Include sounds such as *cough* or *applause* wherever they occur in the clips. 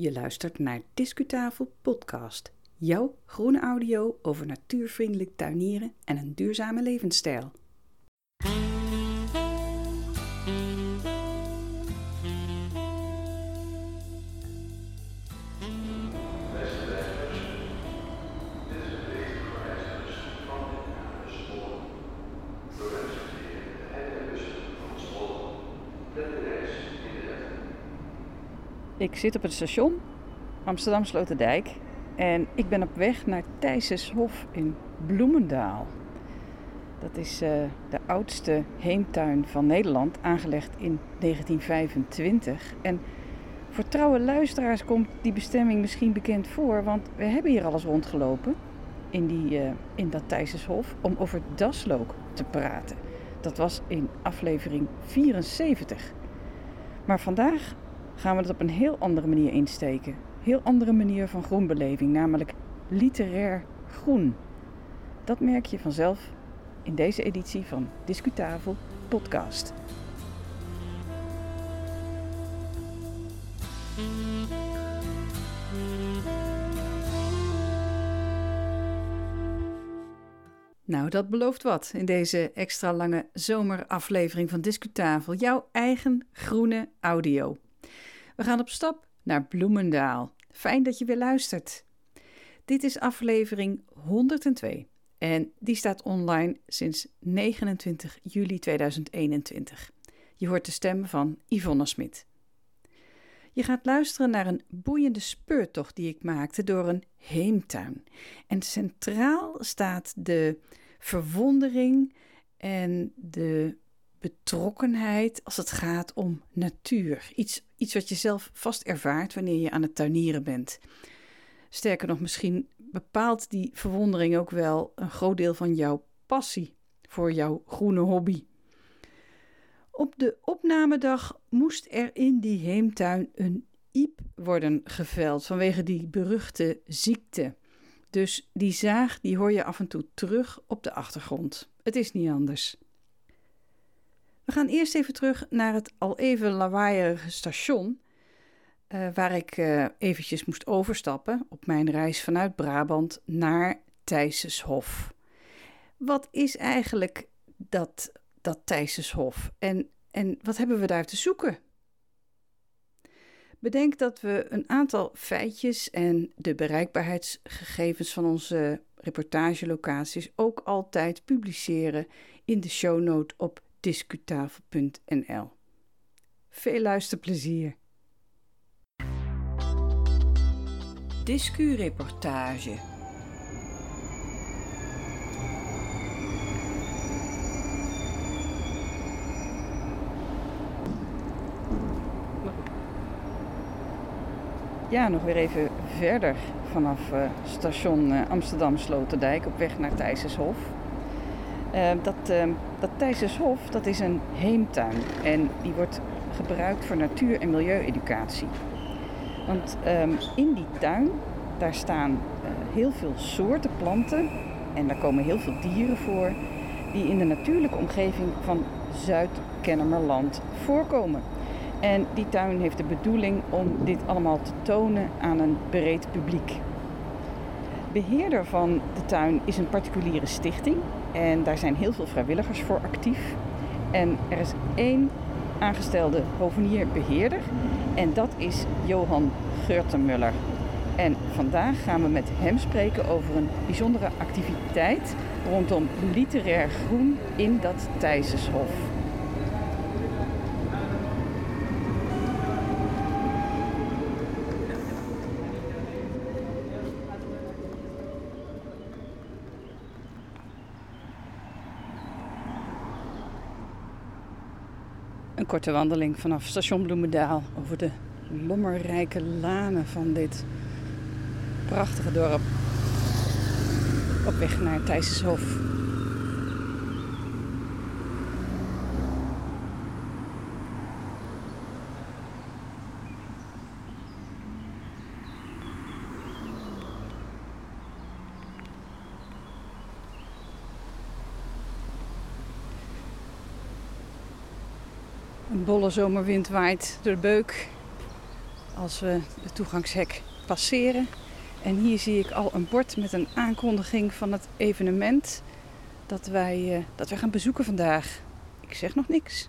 Je luistert naar Discutafel Podcast. Jouw groene audio over natuurvriendelijk tuinieren en een duurzame levensstijl. Zit op het station Amsterdam Sloterdijk en ik ben op weg naar Thijsenshof in Bloemendaal. Dat is uh, de oudste heemtuin van Nederland, aangelegd in 1925. En voor trouwe luisteraars komt die bestemming misschien bekend voor, want we hebben hier alles rondgelopen in, die, uh, in dat Thijsenshof om over daslook te praten. Dat was in aflevering 74. Maar vandaag gaan we het op een heel andere manier insteken. Heel andere manier van groenbeleving, namelijk literair groen. Dat merk je vanzelf in deze editie van Discutafel Podcast. Nou, dat belooft wat in deze extra lange zomeraflevering van Discutafel. Jouw eigen groene audio. We gaan op stap naar Bloemendaal. Fijn dat je weer luistert. Dit is aflevering 102 en die staat online sinds 29 juli 2021. Je hoort de stem van Yvonne Smit. Je gaat luisteren naar een boeiende speurtocht die ik maakte door een heemtuin. En centraal staat de verwondering en de betrokkenheid als het gaat om natuur. Iets, iets wat je zelf vast ervaart wanneer je aan het tuinieren bent. Sterker nog, misschien bepaalt die verwondering ook wel een groot deel van jouw passie voor jouw groene hobby. Op de opnamedag moest er in die heemtuin een iep worden geveld vanwege die beruchte ziekte. Dus die zaag die hoor je af en toe terug op de achtergrond. Het is niet anders. We gaan eerst even terug naar het al even lawaaierige station, uh, waar ik uh, eventjes moest overstappen op mijn reis vanuit Brabant naar Thijsenshof. Wat is eigenlijk dat, dat Thijsenshof en, en wat hebben we daar te zoeken? Bedenk dat we een aantal feitjes en de bereikbaarheidsgegevens van onze reportagelocaties ook altijd publiceren in de shownote op discutafel.nl. Veel luisterplezier. Discureportage. Ja, nog weer even verder vanaf uh, station uh, Amsterdam Sloterdijk op weg naar Thijsenshof. Uh, dat, uh, dat Thijsenshof dat is een heemtuin en die wordt gebruikt voor natuur- en milieueducatie. Want um, in die tuin daar staan uh, heel veel soorten planten en daar komen heel veel dieren voor die in de natuurlijke omgeving van Zuid-Kennemerland voorkomen. En die tuin heeft de bedoeling om dit allemaal te tonen aan een breed publiek. Beheerder van de tuin is een particuliere stichting en daar zijn heel veel vrijwilligers voor actief. En er is één aangestelde hovenier-beheerder en dat is Johan Geurtenmuller. En vandaag gaan we met hem spreken over een bijzondere activiteit rondom literair groen in dat Thijsenshof. Korte wandeling vanaf station Bloemendaal over de lommerrijke lanen van dit prachtige dorp. Op weg naar Thijsenshof. Een bolle zomerwind waait door de beuk als we het toegangshek passeren. En hier zie ik al een bord met een aankondiging van het evenement dat wij, uh, dat wij gaan bezoeken vandaag. Ik zeg nog niks.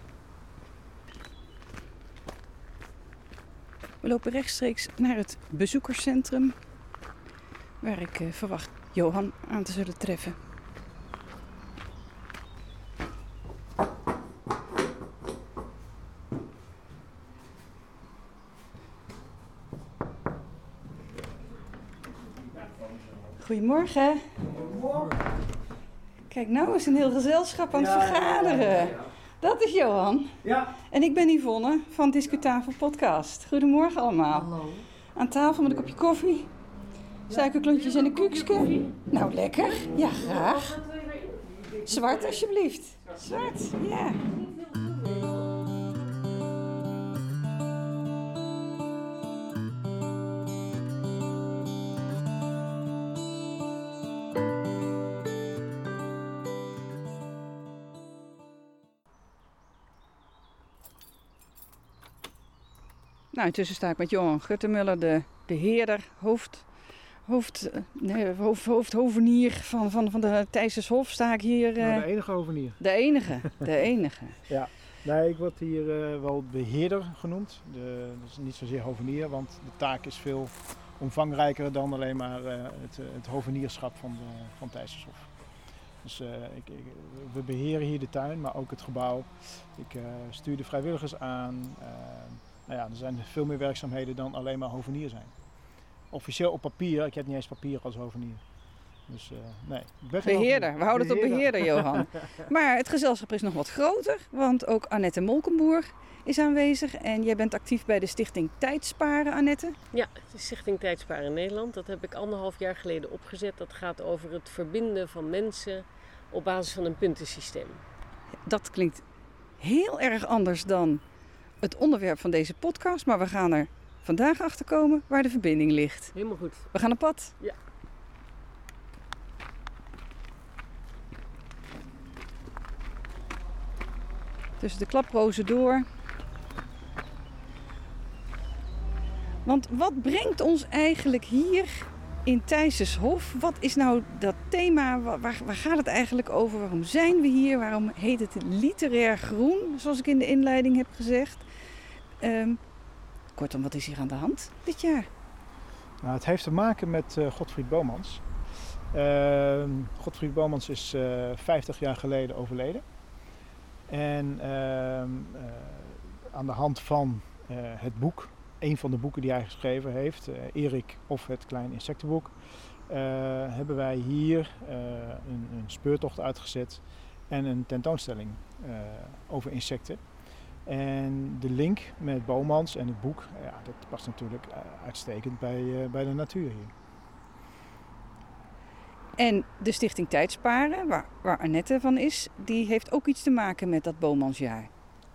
We lopen rechtstreeks naar het bezoekerscentrum, waar ik uh, verwacht Johan aan te zullen treffen. Goedemorgen. Goedemorgen. Kijk, nou is een heel gezelschap aan het vergaderen. Dat is Johan. Ja. En ik ben Yvonne van Discutafel Podcast. Goedemorgen allemaal. Hallo. Aan tafel met een kopje koffie, suikerklontjes en een kuksje. Nou, lekker. Ja, graag. Zwart alsjeblieft. Zwart, ja. Nou, intussen sta ik met Johan Guttemuller, de beheerder, hoofd, hoofd, nee, hoofd, hoofdhovenier van, van, van de Thijssershof. Sta ik hier. Nou, de enige hovenier. de enige, de *laughs* enige. Ja. Nee, ik word hier uh, wel beheerder genoemd. De, dus niet zozeer hovenier, want de taak is veel omvangrijker dan alleen maar uh, het, het hovenierschap van, de, van Thijssershof. Dus ik, ik, we beheren hier de tuin, maar ook het gebouw. Ik stuur de vrijwilligers aan. Nou ja, er zijn veel meer werkzaamheden dan alleen maar hovenier zijn. Officieel op papier, ik heb niet eens papier als hovenier. Dus uh, nee, beheerder. We houden het op beheerder, Johan. *laughs* maar het gezelschap is nog wat groter, want ook Annette Molkenboer is aanwezig. En jij bent actief bij de stichting Tijdsparen, Annette. Ja, de stichting Tijdsparen Nederland. Dat heb ik anderhalf jaar geleden opgezet. Dat gaat over het verbinden van mensen op basis van een puntensysteem. Dat klinkt heel erg anders dan het onderwerp van deze podcast, maar we gaan er vandaag achter komen waar de verbinding ligt. Helemaal goed. We gaan op pad. Ja. Tussen de klaprozen door. Want wat brengt ons eigenlijk hier in Thijssershof? Wat is nou dat thema? Waar, waar, gaat het eigenlijk over? Waarom zijn we hier? Waarom heet het literair groen, zoals ik in de inleiding heb gezegd? Um, kortom, wat is hier aan de hand dit jaar? Nou, het heeft te maken met uh, Godfried Bomans. Uh, Godfried Bomans is uh, 50 jaar geleden overleden. En aan de hand van het boek, een van de boeken die hij geschreven heeft, Erik of het Klein Insectenboek, hebben wij hier een, een, speurtocht uitgezet en een tentoonstelling over insecten. En de link met Bomans en het boek, ja, dat past natuurlijk uitstekend bij, bij de natuur hier. En de Stichting Tijdsparen, waar, waar Annette van is, die heeft ook iets te maken met dat Bomansjaar.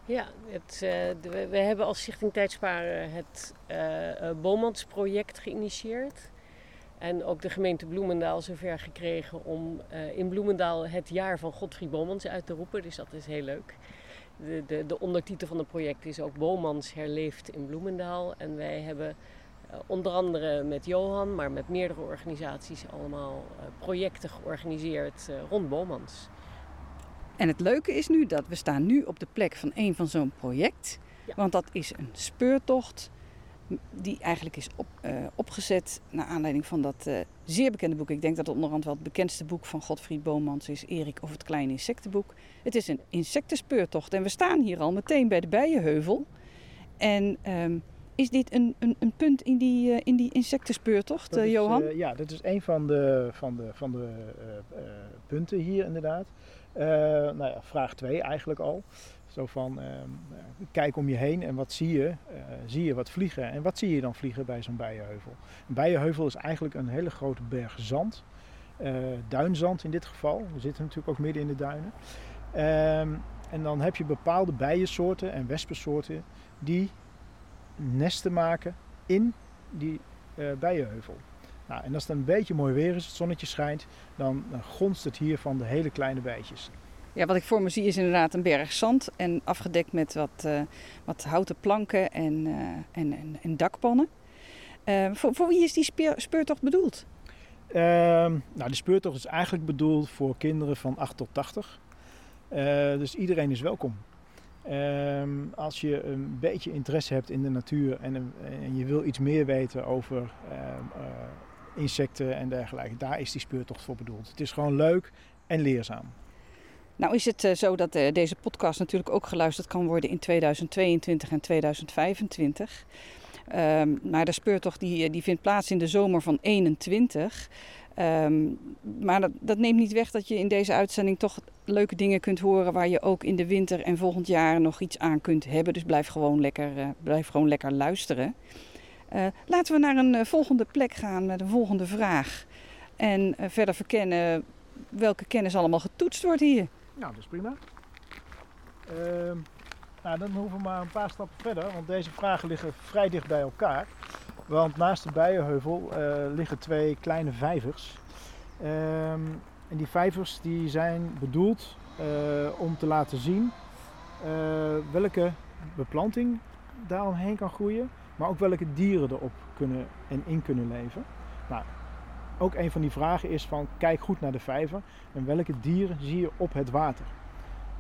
Ja, het, de, we hebben als Stichting Tijdsparen het uh, Bomansproject geïnitieerd. En ook de gemeente Bloemendaal zover gekregen om in Bloemendaal het jaar van Godfried Bomans uit te roepen. Dus dat is heel leuk. De, de, de, ondertitel van het project is ook Bomans herleeft in Bloemendaal. En wij hebben onder andere met Johan, maar met meerdere organisaties allemaal projecten georganiseerd rond Bomans. En het leuke is nu dat we staan nu op de plek van een van zo'n project. Ja. Want dat is een speurtocht die eigenlijk is op, opgezet naar aanleiding van dat zeer bekende boek. Ik denk dat het onderhand wel het bekendste boek van Godfried Bomans is, Erik of het Kleine Insectenboek. Het is een insectenspeurtocht en we staan hier al meteen bij de Bijenheuvel. En um, is dit een, een, een, punt in die, uh, in die insectenspeurtocht, is, Johan? Ja, dit is een van de, van de, van de punten hier inderdaad. Nou ja, vraag 2 eigenlijk al. Zo van, kijk om je heen en wat zie je? zie je wat vliegen? En wat zie je dan vliegen bij zo'n bijenheuvel? Een bijenheuvel is eigenlijk een hele grote berg zand. duinzand in dit geval. We zitten natuurlijk ook midden in de duinen. Um, en dan heb je bepaalde bijensoorten en wespensoorten die nesten maken in die bijenheuvel. Nou, en als het een beetje mooi weer is, het zonnetje schijnt, dan, gonst het hier van de hele kleine bijtjes. Ja, wat ik voor me zie is inderdaad een berg zand en afgedekt met wat, uh, wat houten planken en, uh, en, en, en, dakpannen. Uh, voor, voor, wie is die speer, speurtocht bedoeld? Ehm, nou, de speurtocht is eigenlijk bedoeld voor kinderen van 8 tot 80. dus iedereen is welkom. Ehm, als je een beetje interesse hebt in de natuur en, en je wil iets meer weten over ehm, insecten en dergelijke, daar is die speurtocht voor bedoeld. Het is gewoon leuk en leerzaam. Nou is het uh, zo dat uh, deze podcast natuurlijk ook geluisterd kan worden in 2022 en 2025. Um, maar de speurtocht die, die vindt plaats in de zomer van 21. Um, maar dat, dat, neemt niet weg dat je in deze uitzending toch leuke dingen kunt horen waar je ook in de winter en volgend jaar nog iets aan kunt hebben. Dus blijf gewoon lekker, blijf gewoon lekker luisteren. Laten we naar een volgende plek gaan met een volgende vraag. En verder verkennen welke kennis allemaal getoetst wordt hier. Nou, dat is prima. Uh, nou, dan hoeven we maar een paar stappen verder, want deze vragen liggen vrij dicht bij elkaar. Want naast de Bijenheuvel liggen twee kleine vijvers. Um, en die vijvers die zijn bedoeld om te laten zien welke beplanting daaromheen kan groeien, maar ook welke dieren erop kunnen en in kunnen leven. Nou, ook een van die vragen is van kijk goed naar de vijver en welke dieren zie je op het water.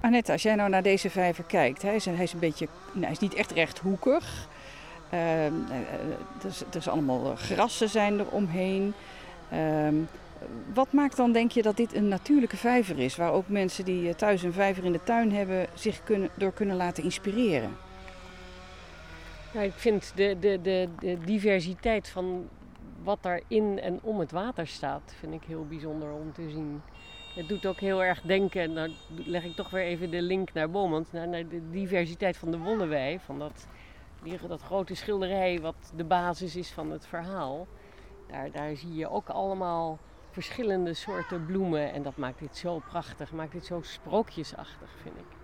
Annette, als jij nou naar deze vijver kijkt, hij is, is een beetje, nou, hij is niet echt rechthoekig. Uh, er, is allemaal grassen zijn er omheen. Uh, wat maakt dan, denk je, dat dit een natuurlijke vijver is, waar ook mensen die eh, thuis een vijver in de tuin hebben zich kunnen, door kunnen laten inspireren? Nou, ik vind de, de, de, de diversiteit van wat daar in en om het water staat, vind ik heel bijzonder om te zien. Het doet ook heel erg denken, nou leg ik toch weer even de link naar Bomans, naar, naar de diversiteit van de Wollewei, van dat, dat grote schilderij wat de basis is van het verhaal. Daar, daar zie je ook allemaal verschillende soorten bloemen en dat maakt dit zo prachtig, maakt dit zo sprookjesachtig, vind ik.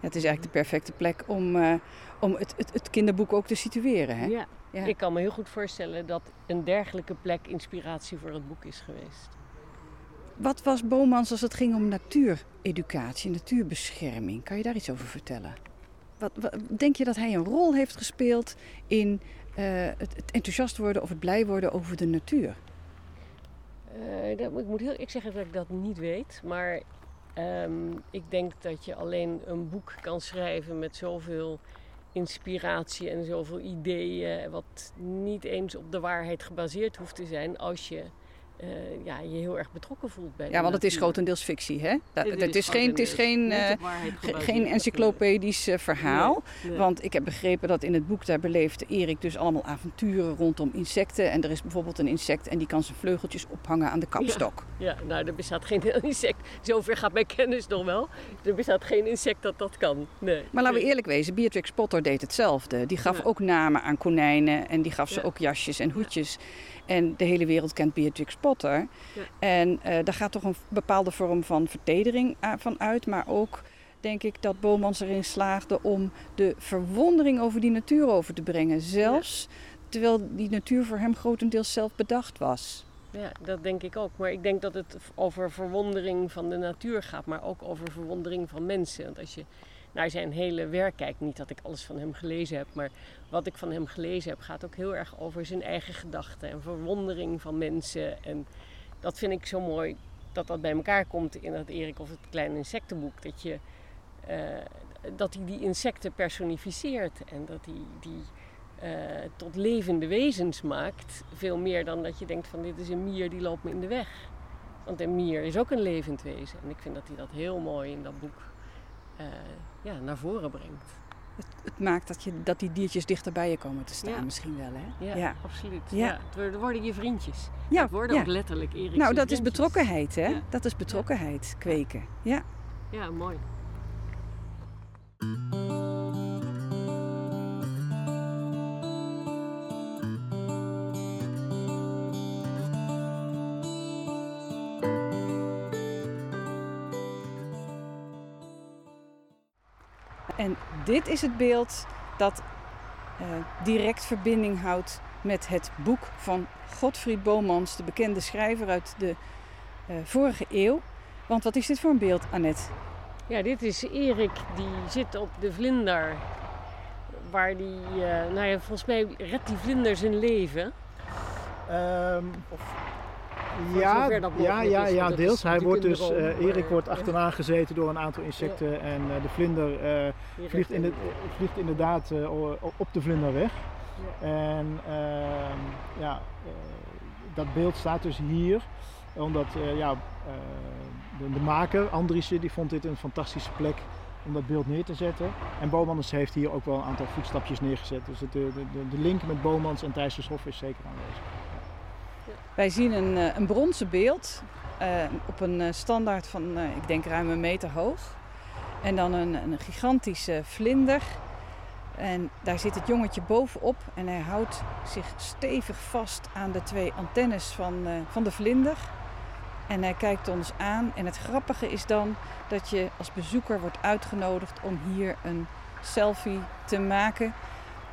Het is eigenlijk de perfecte plek om, uh, om het, het, het, kinderboek ook te situeren. Hè? Ja. ja. ik kan me heel goed voorstellen dat een dergelijke plek inspiratie voor het boek is geweest. Wat was Bomans als het ging om natuureducatie, natuurbescherming? Kan je daar iets over vertellen? Wat, wat, denk je dat hij een rol heeft gespeeld in uh, het, het, enthousiast worden of het blij worden over de natuur? Uh, dat, ik moet heel ik zeggen dat ik dat niet weet, maar um, ik denk dat je alleen een boek kan schrijven met zoveel inspiratie en zoveel ideeën, wat niet eens op de waarheid gebaseerd hoeft te zijn, als je uh, ja, je heel erg betrokken voelt bij. Ja, want het is grotendeels fictie, hè? Dat, het, is geen, het is geen, uh, geen encyclopedisch uh, verhaal. Nee, nee. Want ik heb begrepen dat in het boek daar beleeft Erik dus allemaal avonturen rondom insecten. En er is bijvoorbeeld een insect en die kan zijn vleugeltjes ophangen aan de kapstok. Ja, ja nou, er bestaat geen insect. Zover gaat mijn kennis nog wel. Er bestaat geen insect dat dat kan. Nee. Maar laten we eerlijk wezen, Beatrix Potter deed hetzelfde. Die gaf ja. ook namen aan konijnen en die gaf ze ook jasjes en hoedjes. En de hele wereld kent Beatrix Potter. Ja. En uh, daar gaat toch een bepaalde vorm van vertedering van uit. Maar ook denk ik dat Bomans erin slaagde om de verwondering over die natuur over te brengen. Zelfs ja. terwijl die natuur voor hem grotendeels zelf bedacht was. Ja, dat denk ik ook. Maar ik denk dat het over verwondering van de natuur gaat, maar ook over verwondering van mensen. Want als je naar zijn hele werk kijkt, niet dat ik alles van hem gelezen heb, maar wat ik van hem gelezen heb, gaat ook heel erg over zijn eigen gedachten en verwondering van mensen. En dat vind ik zo mooi dat dat bij elkaar komt in dat Erik of het kleine insectenboek. Dat, je, uh, dat hij die insecten personificeert en dat hij die uh, tot levende wezens maakt. Veel meer dan dat je denkt van dit is een mier die loopt me in de weg. Want een mier is ook een levend wezen. En ik vind dat hij dat heel mooi in dat boek uh, ja, naar voren brengt. Het, het, maakt dat, je, dat die diertjes dichter bij je komen te staan, ja. misschien wel, hè? Ja, ja. absoluut. Ja. Het worden je vriendjes. Ja, het worden ook letterlijk Erik. Nou, dat vriendjes. is betrokkenheid, hè? Dat is betrokkenheid kweken. Ja. Ja, mooi. En dit is het beeld dat uh, direct verbinding houdt met het boek van Godfried Bomans, de bekende schrijver uit de uh, vorige eeuw. Want wat is dit voor een beeld, Annette? Ja, dit is Erik, die zit op de vlinder. Waar die, uh, nou ja, volgens mij redt die vlinder zijn leven. Um, of ja, ja, ja, ja, deels. Hij wordt dus, uh, Erik wordt achterna gezeten door een aantal insecten en uh, de vlinder uh, vliegt, in de, vliegt inderdaad op de vlinder weg. En ehm, ja, dat beeld staat dus hier, omdat ja, de, de, maker, Andriessen, die vond dit een fantastische plek om dat beeld neer te zetten. En Bomans heeft hier ook wel een aantal voetstapjes neergezet. Dus de, de, de link met Bomans en Thijssershof is zeker aanwezig. Wij zien een, eh, een bronzen beeld uh, op een eh, standaard van, ik denk, ruim een meter hoog. En dan een, een, gigantische vlinder. En daar zit het jongetje bovenop en hij houdt zich stevig vast aan de twee antennes van, van de vlinder. En hij kijkt ons aan. En het grappige is dan dat je als bezoeker wordt uitgenodigd om hier een selfie te maken.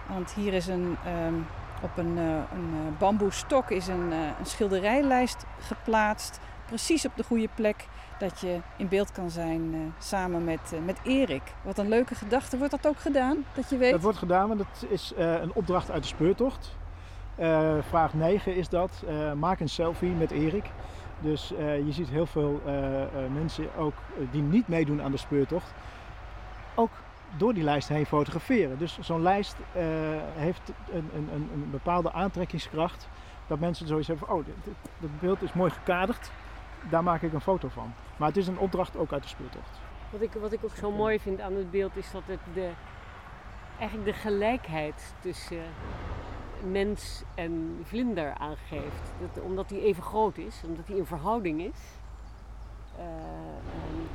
Want hier is een, um, op een, uh, een uh, bamboestok is een, uh, een, schilderijlijst geplaatst. Precies op de goede plek dat je in beeld kan zijn samen met, met Erik. Wat een leuke gedachte. Wordt dat ook gedaan? Dat je weet? Dat wordt gedaan, want dat is een opdracht uit de speurtocht. vraag 9 is dat. maak een selfie met Erik. Dus je ziet heel veel mensen ook die niet meedoen aan de speurtocht. Ook door die lijst heen fotograferen. Dus zo'n lijst uh, heeft een, een, een, bepaalde aantrekkingskracht. Dat mensen zoiets hebben van, oh, dat beeld is mooi gekaderd. Daar maak ik een foto van. Maar het is een opdracht ook uit de speeltocht. Wat ik, wat ik ook zo mooi vind aan het beeld is dat het de, eigenlijk de gelijkheid tussen mens en vlinder aangeeft. Dat, omdat die even groot is, omdat die in verhouding is. Uh,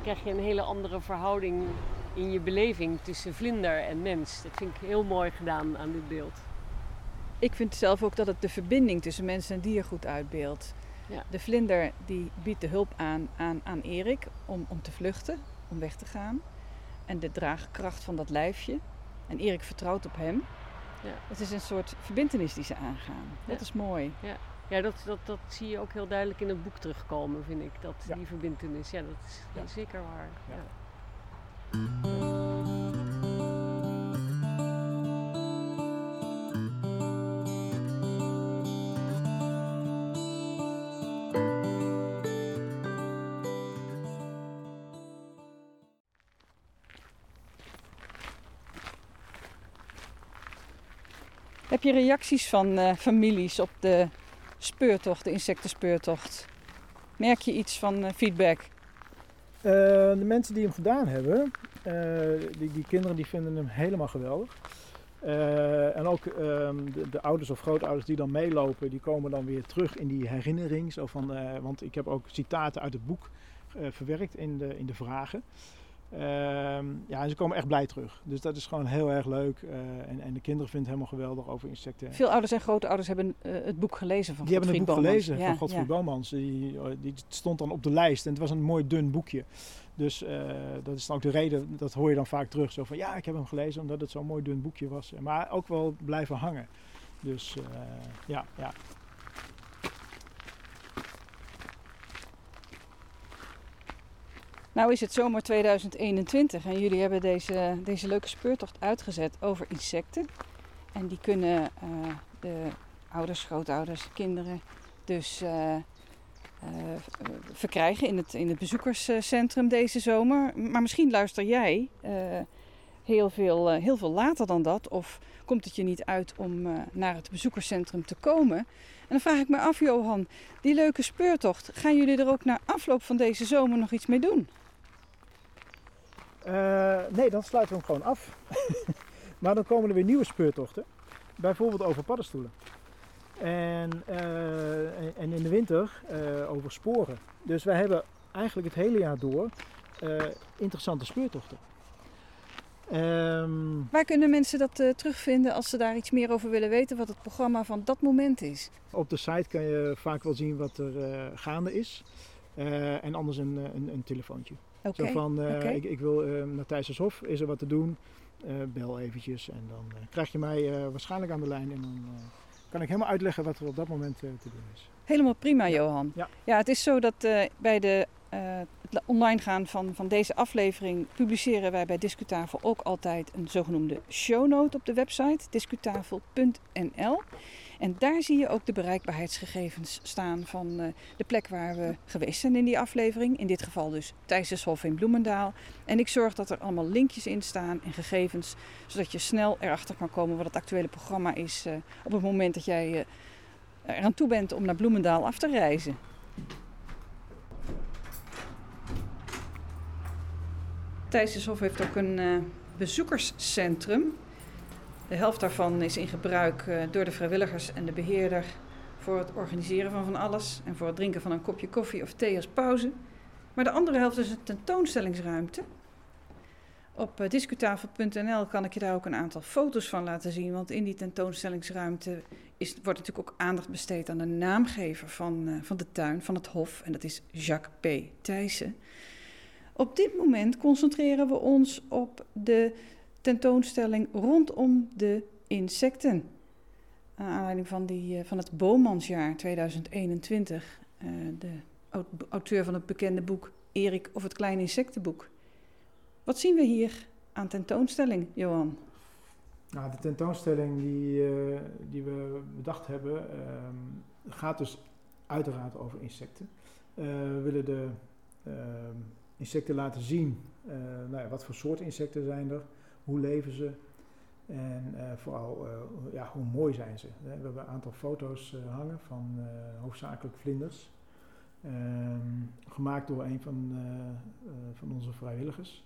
krijg je een hele andere verhouding in je beleving tussen vlinder en mens. Dat vind ik heel mooi gedaan aan dit beeld. Ik vind zelf ook dat het de verbinding tussen mens en dier goed uitbeeldt. Ja. De vlinder die biedt de hulp aan aan, aan Erik om, om te vluchten, om weg te gaan. En de draagkracht van dat lijfje. En Erik vertrouwt op hem. Ja. Het is een soort verbindenis die ze aangaan. Dat is mooi. Ja, ja dat, dat, dat zie je ook heel duidelijk in het boek terugkomen, vind ik. Dat, Die verbindenis. Ja, dat is, dat is zeker waar. Heb je reacties van uh, families op de speurtocht, de insectenspeurtocht? Merk je iets van uh, feedback? Uh, de mensen die hem gedaan hebben, die, die, kinderen die vinden hem helemaal geweldig. en ook ehm, de, de, ouders of grootouders die dan meelopen, die komen dan weer terug in die herinnering. Zo van, want ik heb ook citaten uit het boek verwerkt in de, in de vragen. Ehm, ja, ze komen echt blij terug. Dus dat is gewoon heel erg leuk. Uh, en, en, de kinderen vinden het helemaal geweldig over insecten. Veel ouders en grootouders hebben uh, het boek gelezen van Die hebben het boek gelezen van Godfried ja. Bomans. Die, oh, die, stond dan op de lijst en het was een mooi dun boekje. Dus uh, dat is dan ook de reden, dat hoor je dan vaak terug. Zo van ja, ik heb hem gelezen omdat het zo'n mooi dun boekje was. Maar ook wel blijven hangen. Dus ja, ja. Nou is het zomer 2021 en jullie hebben deze, deze leuke speurtocht uitgezet over insecten. En die kunnen uh, de ouders, grootouders, kinderen dus uh, uh, verkrijgen in het, in het bezoekerscentrum deze zomer. Maar misschien luister jij heel, veel, heel veel later dan dat. Of komt het je niet uit om naar het bezoekerscentrum te komen? En dan vraag ik me af, Johan, die leuke speurtocht, gaan jullie er ook na afloop van deze zomer nog iets mee doen? Uh, nee, dan sluiten we hem gewoon af. *laughs* maar dan komen er weer nieuwe speurtochten. Bijvoorbeeld over paddenstoelen. En, uh, en in de winter uh, over sporen. Dus wij hebben eigenlijk het hele jaar door interessante speurtochten. Um, Waar kunnen mensen dat terugvinden als ze daar iets meer over willen weten, wat het programma van dat moment is? Op de site kan je vaak wel zien wat er gaande is. en anders een, een, een telefoontje. Zo van, uh, ik, ik, wil uh, naar Thijssershof, is er wat te doen? Uh, bel eventjes en dan krijg je mij waarschijnlijk aan de lijn en dan kan ik helemaal uitleggen wat er op dat moment te doen is. Helemaal prima, Johan. Ja. ja, het is zo dat bij de het online gaan van, van deze aflevering publiceren wij bij Discutafel ook altijd een zogenoemde shownote op de website discutafel.nl. En daar zie je ook de bereikbaarheidsgegevens staan van uh, de plek waar we geweest zijn in die aflevering. In dit geval dus Thijsenshof in Bloemendaal. En ik zorg dat er allemaal linkjes in staan en gegevens, zodat je snel erachter kan komen wat het actuele programma is uh, op het moment dat jij uh, eraan toe bent om naar Bloemendaal af te reizen. Thijsenshof heeft ook een bezoekerscentrum. De helft daarvan is in gebruik uh, door de vrijwilligers en de beheerder voor het organiseren van van alles en voor het drinken van een kopje koffie of thee als pauze. Maar de andere helft is een tentoonstellingsruimte. Op uh, discutafel.nl kan ik je daar ook een aantal foto's van laten zien, want in die tentoonstellingsruimte is, wordt natuurlijk ook aandacht besteed aan de naamgever van, uh, van de tuin, van het hof, en dat is Jacques P. Thijssen. Op dit moment concentreren we ons op de tentoonstelling rondom de insecten. Naar aanleiding van, die, eh, van het Boommansjaar 2021. Uh, eh, de auteur van het bekende boek Erik of het Kleine Insectenboek. Wat zien we hier aan tentoonstelling, Johan? Nou, de tentoonstelling die, uh, die we bedacht hebben ehm, gaat dus uiteraard over insecten. we willen de ehm, insecten laten zien. nou ja, wat voor soort insecten zijn er? Hoe leven ze en uh, vooral uh, ja, hoe mooi zijn ze. We hebben een aantal foto's uh, hangen van hoofdzakelijk vlinders. Um, gemaakt door een van, van onze vrijwilligers.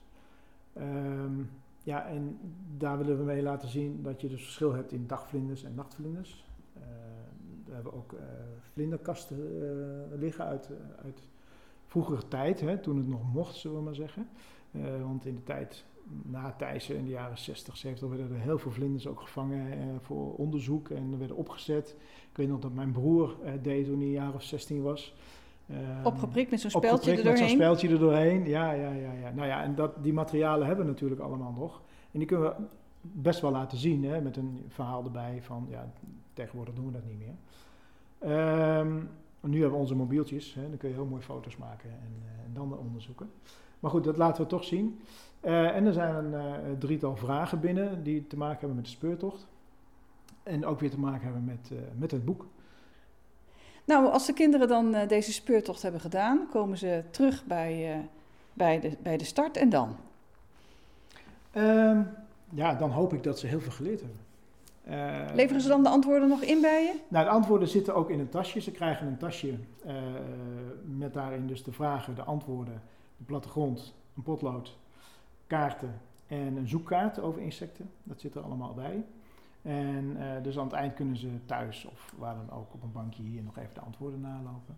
Um, ja, en daar willen we mee laten zien dat je dus verschil hebt in dagvlinders en nachtvlinders. we hebben ook vlinderkasten liggen uit, uit vroegere tijd, hè, toen het nog mocht, zullen we maar zeggen. want in de tijd na Thijssen in de jaren 60, 70 werden er heel veel vlinders ook gevangen eh, voor onderzoek en werden opgezet. Ik weet nog dat mijn broer eh, deed toen hij een jaar of 16 was. Uh, opgeprikt met zo'n speldje er doorheen? met zo'n speldje er doorheen, ja, ja, ja. ja. Nou ja, en dat, die materialen hebben we natuurlijk allemaal nog. En die kunnen we best wel laten zien, hè, met een verhaal erbij van, ja, tegenwoordig doen we dat niet meer. Um, nu hebben we onze mobieltjes, hè, dan kun je heel mooi foto's maken en, uh, en dan onderzoeken. Maar goed, dat laten we toch zien. Uh, en er zijn een uh, drietal vragen binnen die te maken hebben met de speurtocht. En ook weer te maken hebben met, uh, met het boek. Nou, als de kinderen dan deze speurtocht hebben gedaan, komen ze terug bij, bij, de, bij de start en dan? Ehm, ja, dan hoop ik dat ze heel veel geleerd hebben. Leveren ze dan de antwoorden nog in bij je? Nou, de antwoorden zitten ook in een tasje. Ze krijgen een tasje met daarin dus de vragen, de antwoorden, de plattegrond, een potlood kaarten en een zoekkaart over insecten. Dat zit er allemaal bij. En uh, dus aan het eind kunnen ze thuis of waar dan ook op een bankje hier nog even de antwoorden nalopen.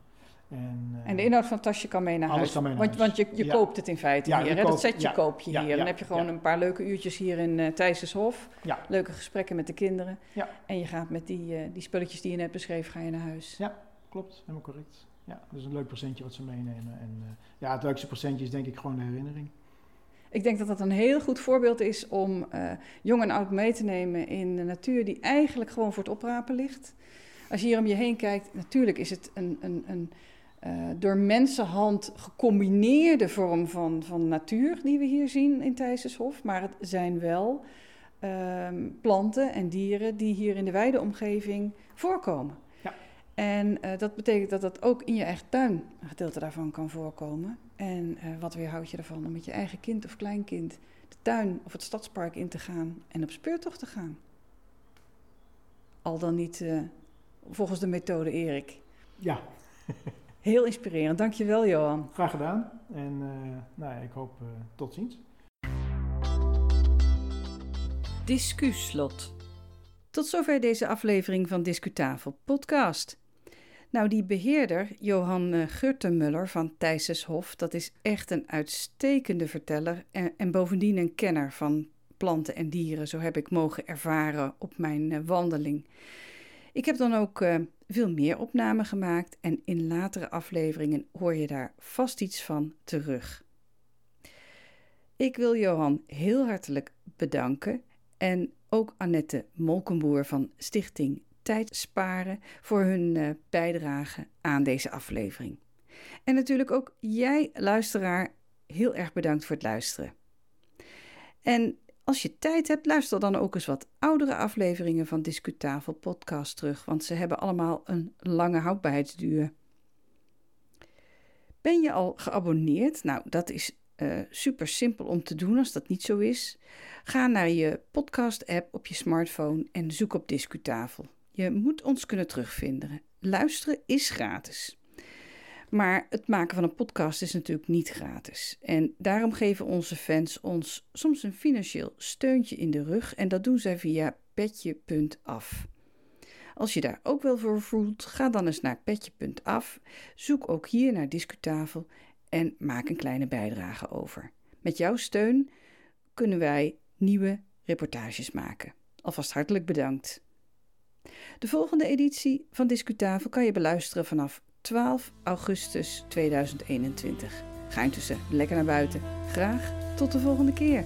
En, uh, en de inhoud van het tasje kan mee naar huis. Mee naar want, huis. want je, je ja. koopt het in feite ja, hier. Hè? dat setje ja, koop je hier. dan heb je gewoon een paar leuke uurtjes hier in uh, Thijsenshof. Leuke gesprekken met de kinderen. En je gaat met die, uh, die spulletjes die je net beschreef, ga je naar huis. Ja, klopt. Helemaal correct. Ja, dat is een leuk presentje wat ze meenemen. En ja, het leukste presentje is denk ik gewoon de herinnering. Ik denk dat dat een heel goed voorbeeld is om uh, jong en oud mee te nemen in de natuur die eigenlijk gewoon voor het oprapen ligt. Als je hier om je heen kijkt, natuurlijk is het een, een, een uh, door mensenhand gecombineerde vorm van, van natuur die we hier zien in Thijsenshof. Maar het zijn wel uh, planten en dieren die hier in de wijde omgeving voorkomen. En uh, dat betekent dat dat ook in je eigen tuin een gedeelte daarvan kan voorkomen. En uh, wat weerhoudt je ervan om met je eigen kind of kleinkind de tuin of het stadspark in te gaan en op speurtocht te gaan? Al dan niet uh, volgens de methode Erik. Ja. *laughs* Heel inspirerend. Dankjewel, Johan. Graag gedaan. En uh, nou ja, ik hoop tot ziens. Discuslot. Tot zover deze aflevering van Discutafel podcast. Nou, die beheerder, Johan uh, Gurtemuller van Thijsenshof, dat is echt een uitstekende verteller en, en, bovendien een kenner van planten en dieren. Zo heb ik mogen ervaren op mijn uh, wandeling. Ik heb dan ook uh, veel meer opnamen gemaakt en in latere afleveringen hoor je daar vast iets van terug. Ik wil Johan heel hartelijk bedanken en ook Annette Molkenboer van Stichting tijd sparen voor hun uh, bijdrage aan deze aflevering. En natuurlijk ook jij, luisteraar, heel erg bedankt voor het luisteren. En als je tijd hebt, luister dan ook eens wat oudere afleveringen van Discutafel podcast terug, want ze hebben allemaal een lange houdbaarheidsduur. Ben je al geabonneerd? Nou, dat is uh, super simpel om te doen als dat niet zo is. Ga naar je podcast-app op je smartphone en zoek op Discutafel. Je moet ons kunnen terugvinden. Luisteren is gratis. Maar het maken van een podcast is natuurlijk niet gratis. En daarom geven onze fans ons soms een financieel steuntje in de rug. En dat doen zij via petje.af. Als je daar ook wel voor voelt, ga dan eens naar petje.af. Zoek ook hier naar Discutafel en maak een kleine bijdrage over. Met jouw steun kunnen wij nieuwe reportages maken. Alvast hartelijk bedankt. De volgende editie van Discutafel kan je beluisteren vanaf 12 augustus 2021. Ga intussen lekker naar buiten. Graag tot de volgende keer.